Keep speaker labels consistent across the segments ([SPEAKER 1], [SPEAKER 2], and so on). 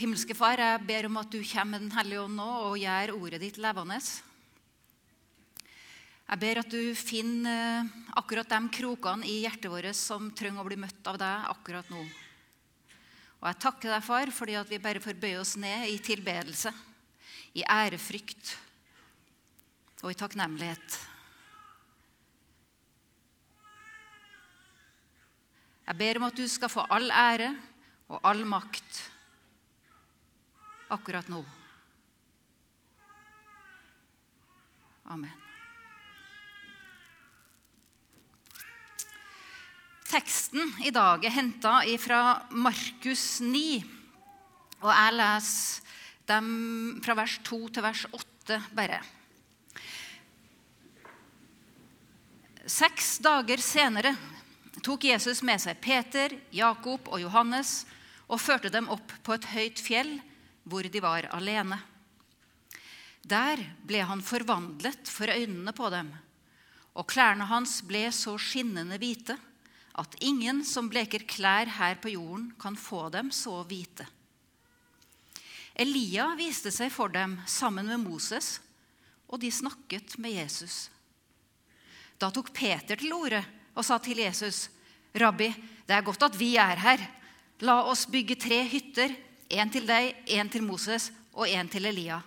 [SPEAKER 1] Himmelske Far, jeg ber om at du kommer med Den hellige ånd nå og gjør ordet ditt levende. Jeg ber at du finner akkurat de krokene i hjertet vårt som trenger å bli møtt av deg akkurat nå. Og jeg takker deg, far, fordi at vi bare får bøye oss ned i tilbedelse, i ærefrykt og i takknemlighet. Jeg ber om at du skal få all ære og all makt akkurat nå. Amen. Teksten i dag er henta fra Markus 9. Og jeg leser dem fra vers 2 til vers 8 bare. Seks dager senere tok Jesus med seg Peter, Jakob og Johannes og førte dem opp på et høyt fjell hvor de var alene. Der ble han forvandlet for øynene på dem, og klærne hans ble så skinnende hvite at ingen som bleker klær her på jorden, kan få dem så hvite. Elia viste seg for dem sammen med Moses, og de snakket med Jesus. Da tok Peter til orde og sa til Jesus, 'Rabbi, det er godt at vi er her. La oss bygge tre hytter, en til deg, en til Moses og en til Elia.'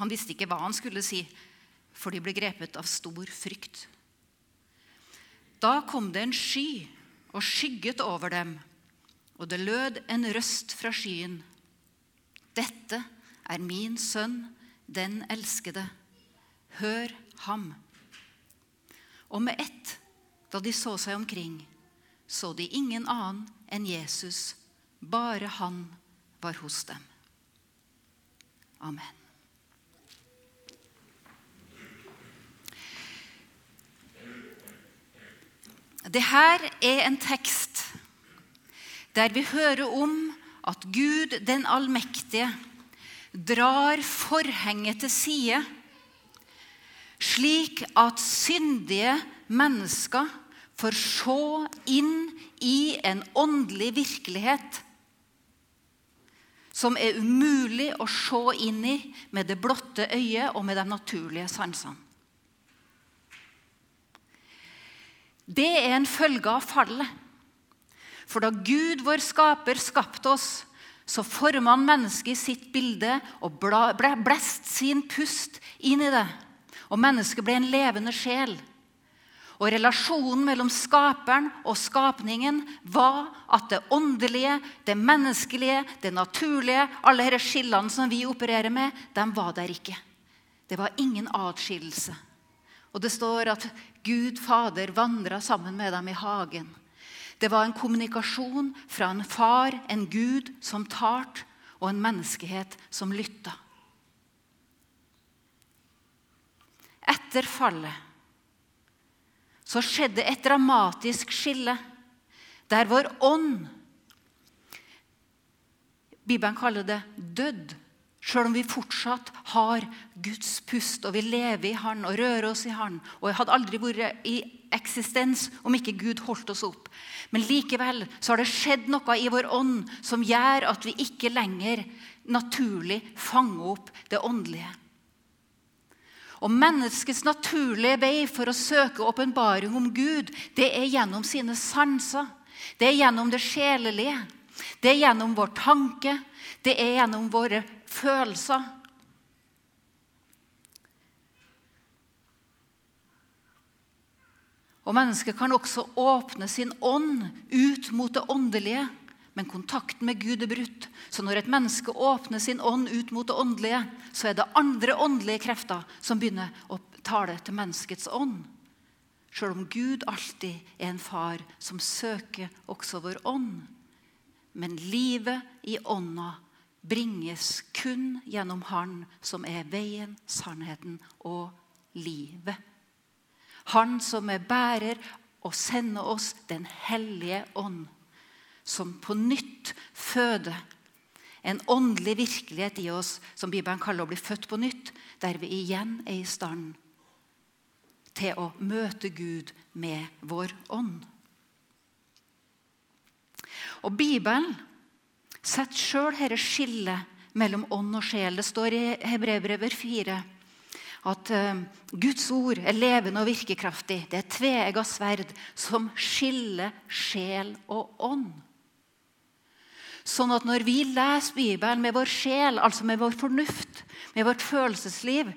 [SPEAKER 1] Han visste ikke hva han skulle si, for de ble grepet av stor frykt. Da kom det en sky og skygget over dem, og det lød en røst fra skyen. Dette er min sønn, den elskede. Hør ham. Og med ett, da de så seg omkring, så de ingen annen enn Jesus. Bare han var hos dem. Amen. Det her er en tekst der vi hører om at Gud den allmektige drar forhenget til side, slik at syndige mennesker får se inn i en åndelig virkelighet som er umulig å se inn i med det blotte øyet og med de naturlige sansene. Det er en følge av fallet. For da Gud, vår skaper, skapte oss, så forma han mennesket i sitt bilde og blest sin pust inn i det. Og mennesket ble en levende sjel. Og relasjonen mellom skaperen og skapningen var at det åndelige, det menneskelige, det naturlige, alle disse skillene som vi opererer med, de var der ikke. Det var ingen atskillelse. Og det står at Gud Fader vandra sammen med dem i hagen. Det var en kommunikasjon fra en far, en Gud, som talte, og en menneskehet som lytta. Etter fallet så skjedde et dramatisk skille der vår ånd Bibelen kaller det dødd. Sjøl om vi fortsatt har Guds pust, og vi lever i Han og rører oss i Han. Og jeg hadde aldri vært i eksistens om ikke Gud holdt oss opp. Men likevel så har det skjedd noe i vår ånd som gjør at vi ikke lenger naturlig fanger opp det åndelige. Og Menneskets naturlige vei for å søke åpenbaring om Gud, det er gjennom sine sanser. Det er gjennom det sjelelige. Det er gjennom vår tanke. Det er gjennom våre følelser. Og Mennesket kan også åpne sin ånd ut mot det åndelige, men kontakten med Gud er brutt. Så når et menneske åpner sin ånd ut mot det åndelige, så er det andre åndelige krefter som begynner å tale til menneskets ånd. Sjøl om Gud alltid er en far som søker også vår ånd. Men livet i ånda bringes kun gjennom Han som er veien, sannheten og livet. Han som er bærer og sender oss Den hellige ånd, som på nytt føder en åndelig virkelighet i oss som Bibelen kaller å bli født på nytt, der vi igjen er i stand til å møte Gud med vår ånd. Og Bibelen setter sjøl dette skillet mellom ånd og sjel. Det står i Hebrevbrevet 4 at uh, Guds ord er levende og virkekraftig. Det er et tveegga sverd som skiller sjel og ånd. Sånn at når vi leser Bibelen med vår sjel, altså med vår fornuft, med vårt følelsesliv,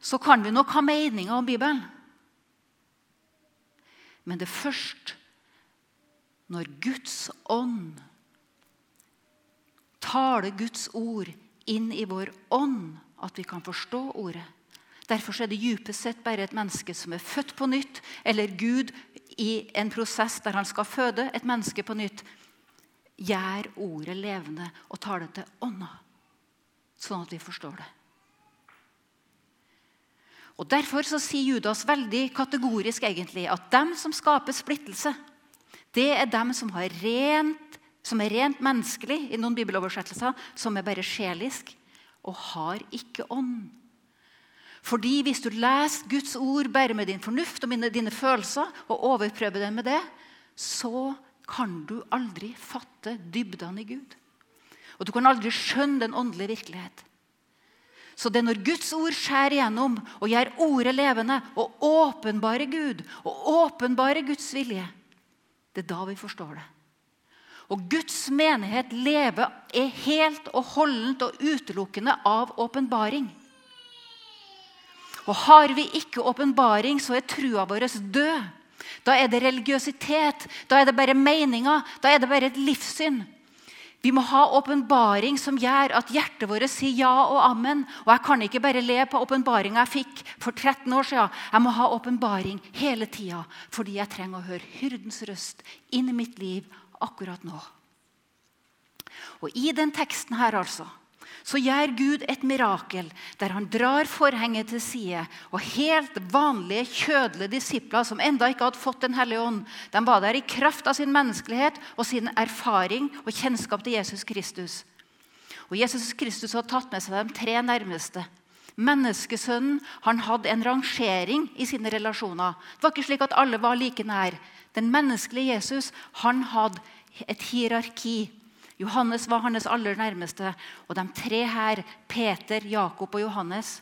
[SPEAKER 1] så kan vi nok ha meninger om Bibelen. Men det er først når Guds ånd taler Guds ord inn i vår ånd, at vi kan forstå ordet. Derfor er det djupest sett bare et menneske som er født på nytt, eller Gud i en prosess der han skal føde et menneske på nytt, gjør ordet levende og tar det til ånda, sånn at vi forstår det. Og Derfor så sier Judas veldig kategorisk egentlig at dem som skaper splittelse, det er dem som, rent, som er rent menneskelig, i noen bibeloversettelser, som er bare sjelisk, og har ikke ånd. Fordi hvis du leser Guds ord bare med din fornuft og dine følelser, og overprøver dem med det, så kan du aldri fatte dybdene i Gud. Og du kan aldri skjønne den åndelige virkelighet. Så det er når Guds ord skjærer igjennom og gjør ordet levende og åpenbare Gud og åpenbare Guds vilje, det er da vi forstår det. Og Guds menighet lever er helt og holdent og utelukkende av åpenbaring. Og har vi ikke åpenbaring, så er trua vår død. Da er det religiøsitet, da er det bare meninger, da er det bare et livssyn. Vi må ha åpenbaring som gjør at hjertet vårt sier ja og amen. Og jeg kan ikke bare le på åpenbaringa jeg fikk for 13 år siden. Jeg må ha åpenbaring hele tida fordi jeg trenger å høre hyrdens røst inn i mitt liv akkurat nå. Og I den teksten her altså, så gjør Gud et mirakel der han drar forhenget til side. Og helt vanlige, kjødelige disipler som enda ikke hadde fått Den hellige ånd, de var der i kraft av sin menneskelighet og sin erfaring og kjennskap til Jesus Kristus. Og Jesus Kristus hadde tatt med seg de tre nærmeste. Menneskesønnen han hadde en rangering i sine relasjoner. Det var ikke slik at alle var like nær. Den menneskelige Jesus han hadde et hierarki. Johannes var hans aller nærmeste. Og de tre her, Peter, Jakob og Johannes,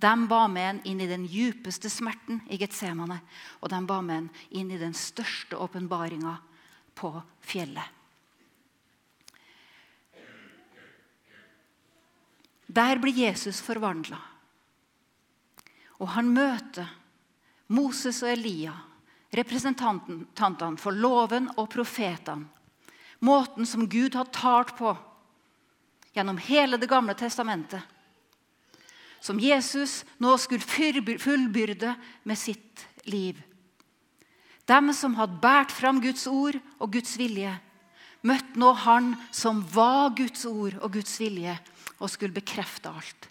[SPEAKER 1] de var med ham inn i den djupeste smerten i Getsemane. Og de var med ham inn i den største åpenbaringa på fjellet. Der blir Jesus forvandla. Og han møter Moses og Elia, representantene for loven og profetene Måten som Gud har talt på gjennom hele Det gamle testamentet. Som Jesus nå skulle fullbyrde med sitt liv. Dem som hadde båret fram Guds ord og Guds vilje, møtte nå Han som var Guds ord og Guds vilje, og skulle bekrefte alt.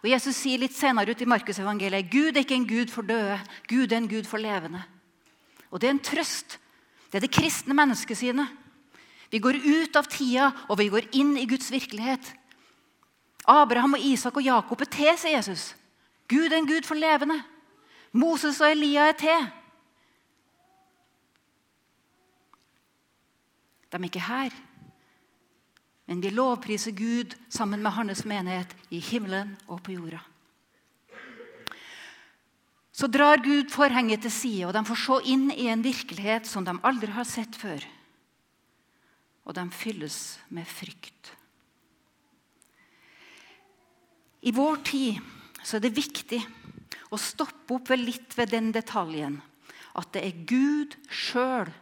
[SPEAKER 1] Og Jesus sier litt senere ut i Markusevangeliet Gud er ikke en gud for døde, Gud er en gud for levende. Og Det er en trøst det er det kristne mennesket sine. Vi går ut av tida, og vi går inn i Guds virkelighet. Abraham og Isak og Jakob er til, sier Jesus. Gud er en Gud for levende. Moses og Elia er til. De er ikke her. Men vi lovpriser Gud sammen med hans menighet i himmelen og på jorda. Så drar Gud forhenget til side, og de får se inn i en virkelighet som de aldri har sett før. Og de fylles med frykt. I vår tid så er det viktig å stoppe opp litt ved den detaljen at det er Gud sjøl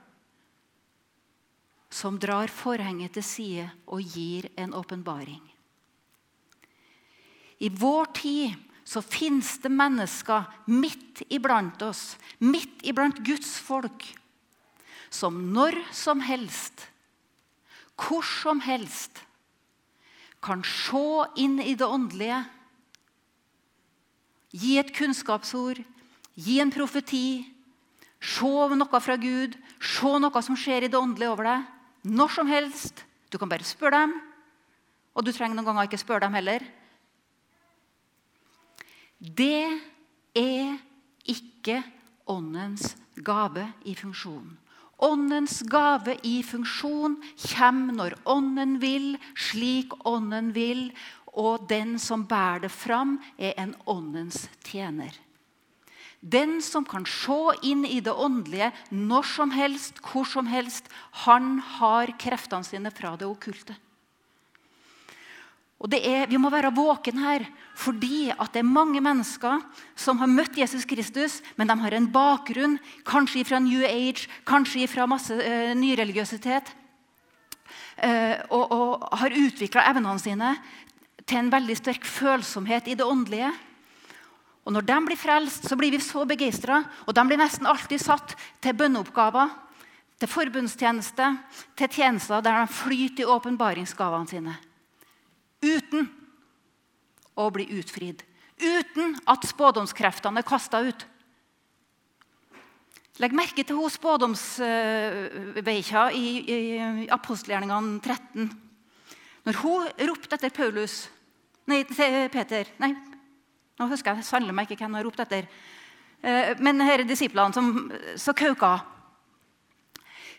[SPEAKER 1] som drar forhenget til side og gir en åpenbaring. I vår tid så fins det mennesker midt iblant oss, midt iblant Guds folk, som når som helst, hvor som helst, kan se inn i det åndelige, gi et kunnskapsord, gi en profeti, se noe fra Gud, se noe som skjer i det åndelige over deg. Når som helst. Du kan bare spørre dem. Og du trenger noen ganger ikke spørre dem heller. Det er ikke åndens gave i funksjon. Åndens gave i funksjon kommer når Ånden vil, slik Ånden vil, og den som bærer det fram, er en Åndens tjener. Den som kan se inn i det åndelige når som helst, hvor som helst, han har kreftene sine fra det okkulte. Og er, Vi må være våken her, fordi det er mange mennesker som har møtt Jesus Kristus, men de har en bakgrunn, kanskje fra New Age, kanskje fra masse uh, nyreligiøsitet, uh, og, og, har utvikla evnene sine til en veldig sterk følsomhet i det åndelige. Og Når de blir frelst, så blir vi så begeistra, og de blir nesten alltid satt til bønneoppgaver, til forbundstjeneste, til tjenester der de flyter i åpenbaringsgavene sine uten å bli utfridd. Uten at spådomskreftene er kasta ut. Legg merke til hos spådomsveikja i, i apostelgjerningene 13. Når hun ropte etter Paulus Nei, Peter Nei, nå husker jeg sannelig meg ikke hvem hun ropte ropt etter. Eh, men er disiplene som så kauka.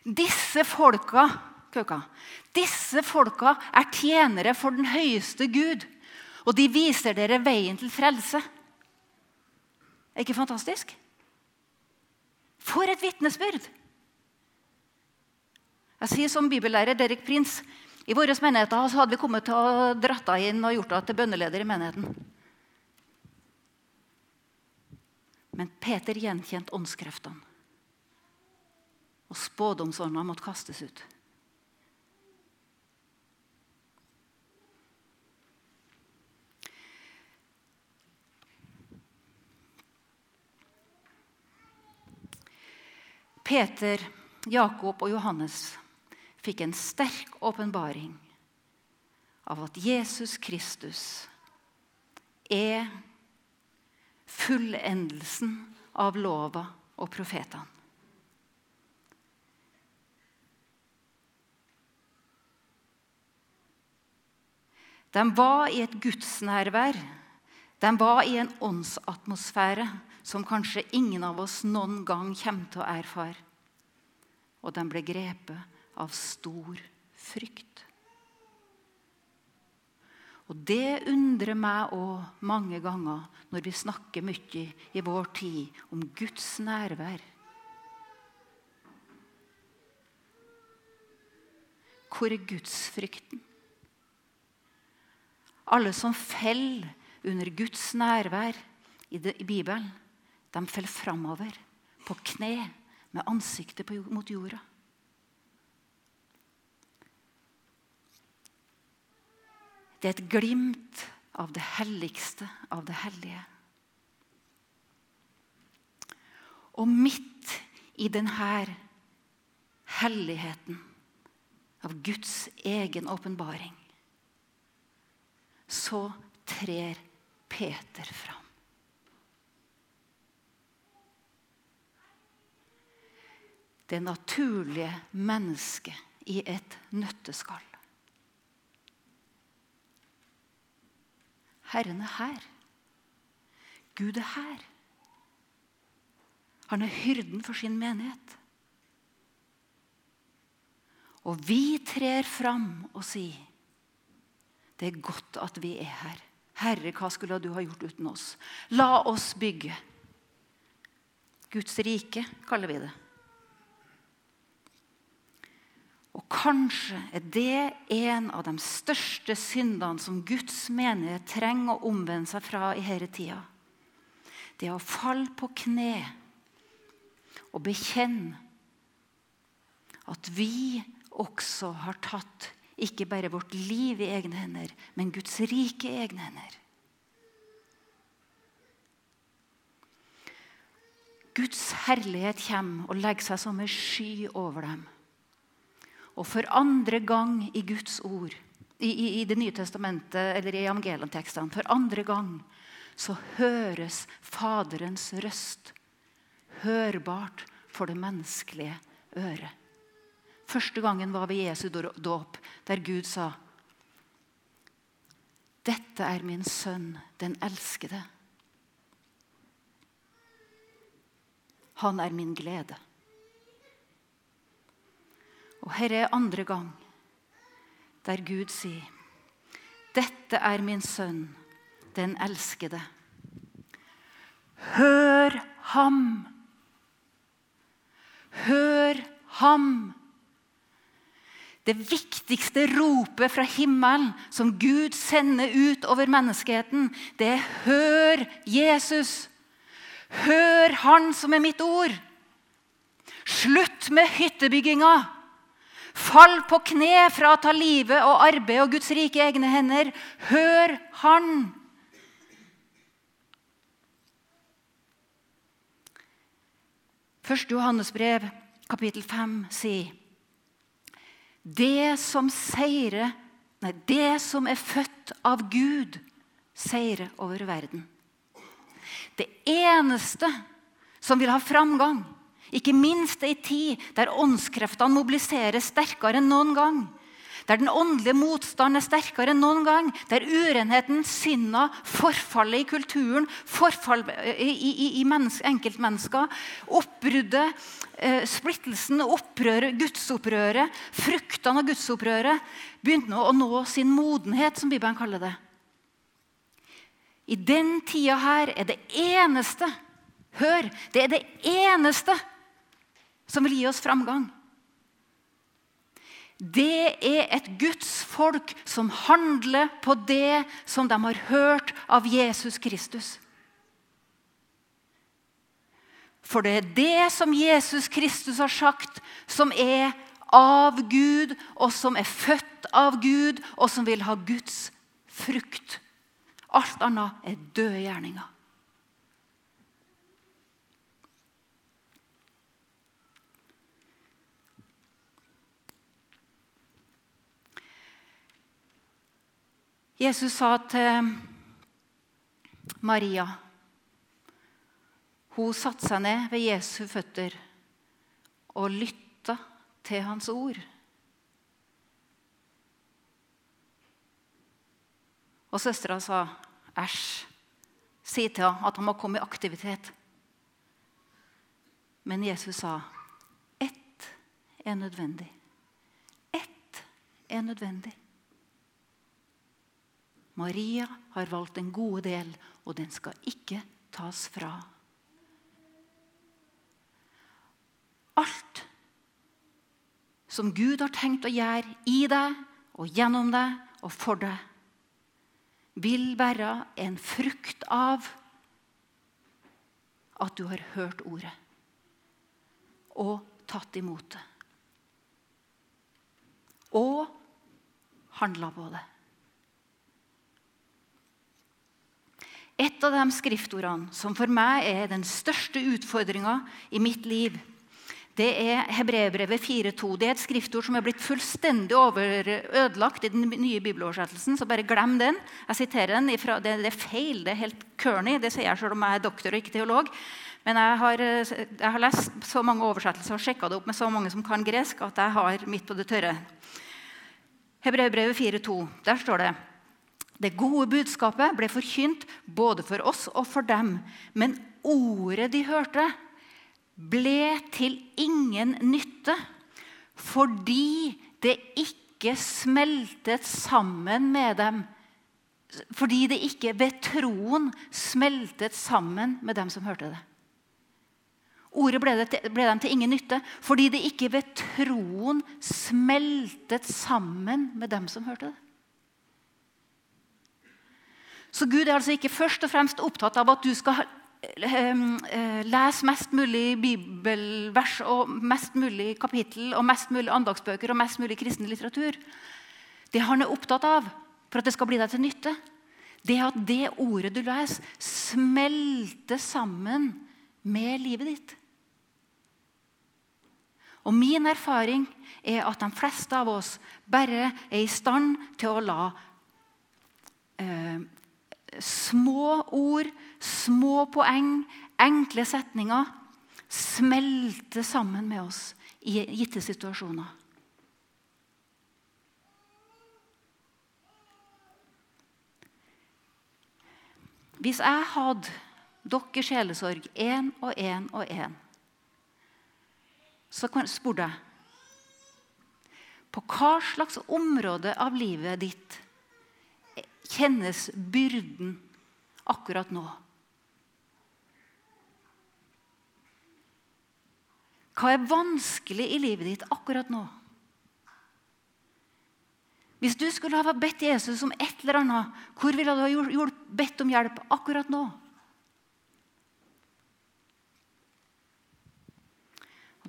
[SPEAKER 1] Disse folka kauka. Disse folka er tjenere for den høyeste Gud, og de viser dere veien til frelse. Er ikke fantastisk? For et vitnesbyrd! Jeg sier som bibellærer Derek Prins i våre menigheter så hadde vi kommet til å dratt henne inn og gjort henne til bønneleder i menigheten. Men Peter gjenkjente åndskreftene. Og spådomsåndene måtte kastes ut. Peter, Jakob og Johannes fikk en sterk åpenbaring av at Jesus Kristus er fullendelsen av lova og profetene. De var i et gudsnærvær. De var i en åndsatmosfære som kanskje ingen av oss noen gang kommer til å erfare. Og de ble grepet av stor frykt. Og Det undrer meg òg mange ganger når vi snakker mye i vår tid om Guds nærvær. Hvor er gudsfrykten? Alle som faller under Guds nærvær i, Bibelen, de fell framover, på kne, med ansiktet mot jorda. Det er et glimt av det helligste av det hellige. Og midt i denne helligheten av Guds egen åpenbaring så trer Peter fram. Det naturlige mennesket i et nøtteskall. Herren er her. Gud er her. Han er hyrden for sin menighet. Og vi trer fram og sier det er godt at vi er her. Herre, hva skulle du ha gjort uten oss? La oss bygge. Guds rike, kaller vi det. Og kanskje er det en av de største syndene som Guds menighet trenger å omvende seg fra i denne tida. Det å falle på kne og bekjenne at vi også har tatt ikke bare vårt liv i egne hender, men Guds rike i egne hender. Guds herlighet kommer og legger seg som en sky over dem. Og for andre gang i Guds ord, i, i, i Det nye testamentet eller i evangelientekstene, for andre gang så høres Faderens røst hørbart for det menneskelige øret. Første gangen var ved Jesu dåp, der Gud sa Dette er min sønn, den elskede. Han er min glede. Og her er andre gang der Gud sier, 'Dette er min sønn, den elskede'. Hør ham! Hør ham! Det viktigste ropet fra himmelen som Gud sender ut over menneskeheten, det er 'Hør Jesus'. Hør Han som er mitt ord. Slutt med hyttebygginga. Fall på kne fra å ta livet og arbeid og Guds rike i egne hender. Hør Han. Første Johannes brev, kapittel 5, sier det som seirer Nei, det som er født av Gud, seirer over verden. Det eneste som vil ha framgang, ikke minst i tid der åndskreftene mobiliseres sterkere enn noen gang, der den åndelige motstanden er sterkere enn noen gang, der urenheten, synda, forfallet i kulturen, forfall i, i, i enkeltmennesker, oppbruddet, eh, splittelsen, opprøret, gudsopprøret, fruktene av gudsopprøret begynte å nå sin modenhet, som Bibelen kaller det. I den tida her er det eneste Hør! Det er det eneste som vil gi oss framgang det er et Guds folk som handler på det som de har hørt av Jesus Kristus. For det er det som Jesus Kristus har sagt, som er av Gud, og som er født av Gud, og som vil ha Guds frukt. Alt annet er døde gjerninger. Jesus sa til Maria Hun satte seg ned ved Jesu føtter og lytta til hans ord. Og søstera sa, 'Æsj, si til ham at han må komme i aktivitet.' Men Jesus sa, 'Ett er nødvendig. Ett er nødvendig.' Maria har valgt den gode del, og den skal ikke tas fra. Alt som Gud har tenkt å gjøre i deg og gjennom deg og for deg, vil være en frukt av at du har hørt ordet og tatt imot det. Og handla på det. Et av de skriftordene som for meg er den største utfordringa i mitt liv, det er Hebreerbrevet 4.2. Det er et skriftord som er blitt fullstendig ødelagt i den nye bibeloversettelsen. Så bare glem den. Jeg siterer den. Ifra, det, det, er feil. Det er helt corny. Det sier jeg selv om jeg er doktor og ikke teolog. Men jeg har, jeg har lest så mange oversettelser og sjekka det opp med så mange som kan gresk, at jeg har midt på det tørre. Hebreerbrevet 4.2. Der står det det gode budskapet ble forkynt både for oss og for dem. Men ordet de hørte, ble til ingen nytte fordi det ikke smeltet sammen med dem. Fordi det ikke ved troen smeltet sammen med dem som hørte det. Ordet ble, det, ble dem til ingen nytte fordi det ikke ved troen smeltet sammen med dem som hørte det. Så Gud er altså ikke først og fremst opptatt av at du skal ehm, eh, lese mest mulig bibelvers og mest mulig kapittel og mest mulig andagsbøker og mest mulig kristen litteratur. Det han er opptatt av for at det skal bli deg til nytte, det er at det ordet du leser, smelter sammen med livet ditt. Og Min erfaring er at de fleste av oss bare er i stand til å la eh, små ord, små poeng, enkle setninger smelter sammen med oss i gitte situasjoner. Hvis jeg hadde dere sjelesorg én og én og én, så spurte jeg På hva slags område av livet ditt kjennes byrden akkurat nå? Hva er vanskelig i livet ditt akkurat nå? Hvis du skulle ha bedt Jesus om et eller annet, hvor ville du ha bedt om hjelp akkurat nå?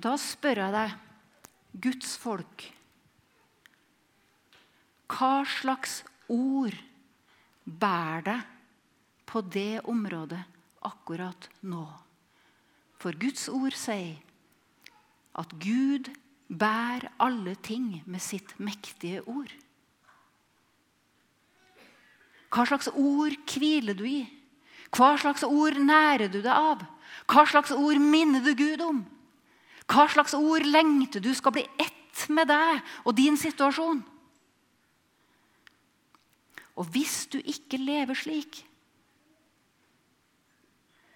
[SPEAKER 1] Da spør jeg deg, Guds folk Hva slags ord bærer deg på det området akkurat nå? For Guds ord sier at Gud bærer alle ting med sitt mektige ord. Hva slags ord hviler du i? Hva slags ord nærer du deg av? Hva slags ord minner du Gud om? Hva slags ord lengter du skal bli ett med deg og din situasjon? Og hvis du ikke lever slik,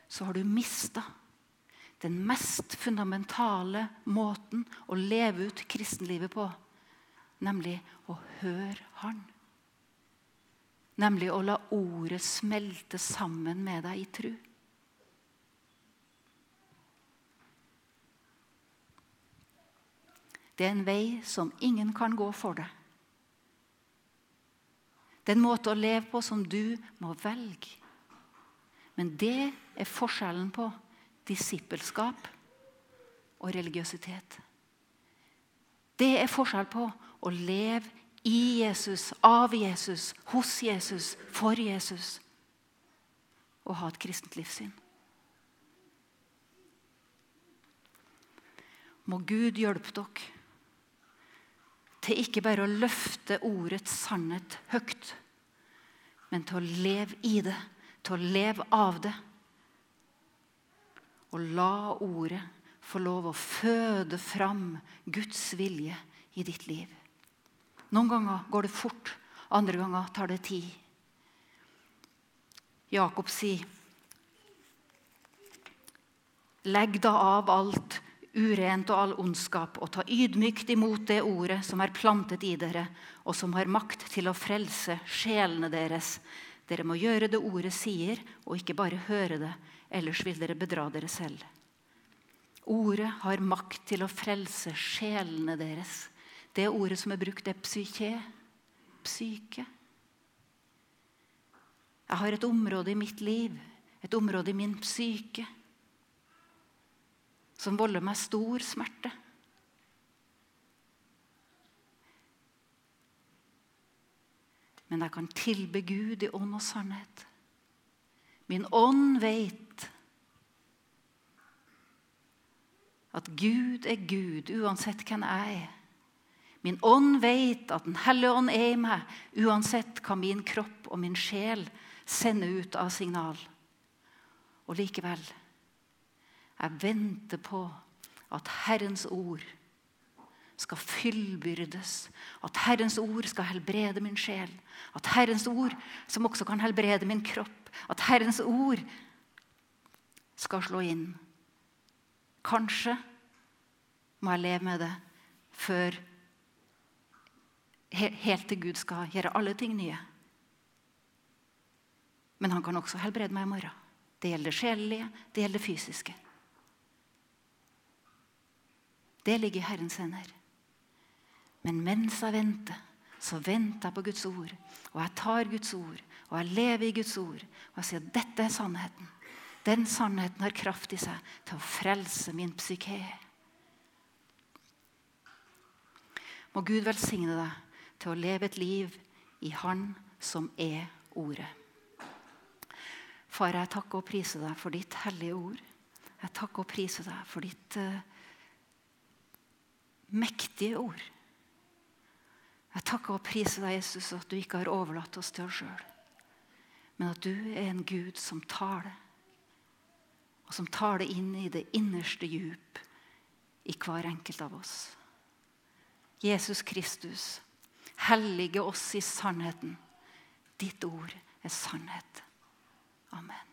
[SPEAKER 1] så har du mista den mest fundamentale måten å leve ut kristenlivet på, nemlig å høre Han. Nemlig å la ordet smelte sammen med deg i tru. Det er en vei som ingen kan gå for deg. Det er en måte å leve på som du må velge. Men det er forskjellen på disippelskap og religiøsitet. Det er forskjell på å leve i Jesus, av Jesus, hos Jesus, for Jesus og ha et kristent livssyn. Må Gud hjelpe dere til ikke bare å løfte ordets sannhet høyt, men til å leve i det, til å leve av det. Og la ordet få lov å føde fram Guds vilje i ditt liv. Noen ganger går det fort, andre ganger tar det tid. Jakob sier, 'Legg da av alt urent og all ondskap, og ta ydmykt imot det ordet som er plantet i dere, og som har makt til å frelse sjelene deres.' Dere må gjøre det ordet sier, og ikke bare høre det, ellers vil dere bedra dere selv. Ordet har makt til å frelse sjelene deres. Det ordet som er brukt, er psyke. Psyke. Jeg har et område i mitt liv, et område i min psyke, som volder meg stor smerte. Men jeg kan tilbe Gud i ånd og sannhet. Min ånd vet at Gud er Gud uansett hvem jeg er. Min ånd vet at Den hellige ånd er i meg, uansett hva min kropp og min sjel sender ut av signal. Og likevel jeg venter på at Herrens ord skal fyllbyrdes. At Herrens ord skal helbrede min sjel. At Herrens ord, som også kan helbrede min kropp, at Herrens ord skal slå inn. Kanskje må jeg leve med det før helt til Gud skal gjøre alle ting nye. Men han kan også helbrede meg i morgen. Det gjelder det sjelelige, det gjelder det fysiske. Det ligger i Herrens hender. Men mens jeg venter, så venter jeg på Guds ord. Og jeg tar Guds ord, og jeg lever i Guds ord. Og jeg sier at dette er sannheten. Den sannheten har kraft i seg til å frelse min psyke. Må Gud velsigne deg til å leve et liv i Han som er Ordet. Far, jeg takker og priser deg for ditt hellige ord. Jeg takker og priser deg for ditt uh, mektige ord. Jeg takker og priser deg, Jesus, at du ikke har overlatt oss til oss sjøl, men at du er en Gud som taler, og som taler inn i det innerste djup i hver enkelt av oss. Jesus Kristus, Hellige oss i sannheten. Ditt ord er sannhet. Amen.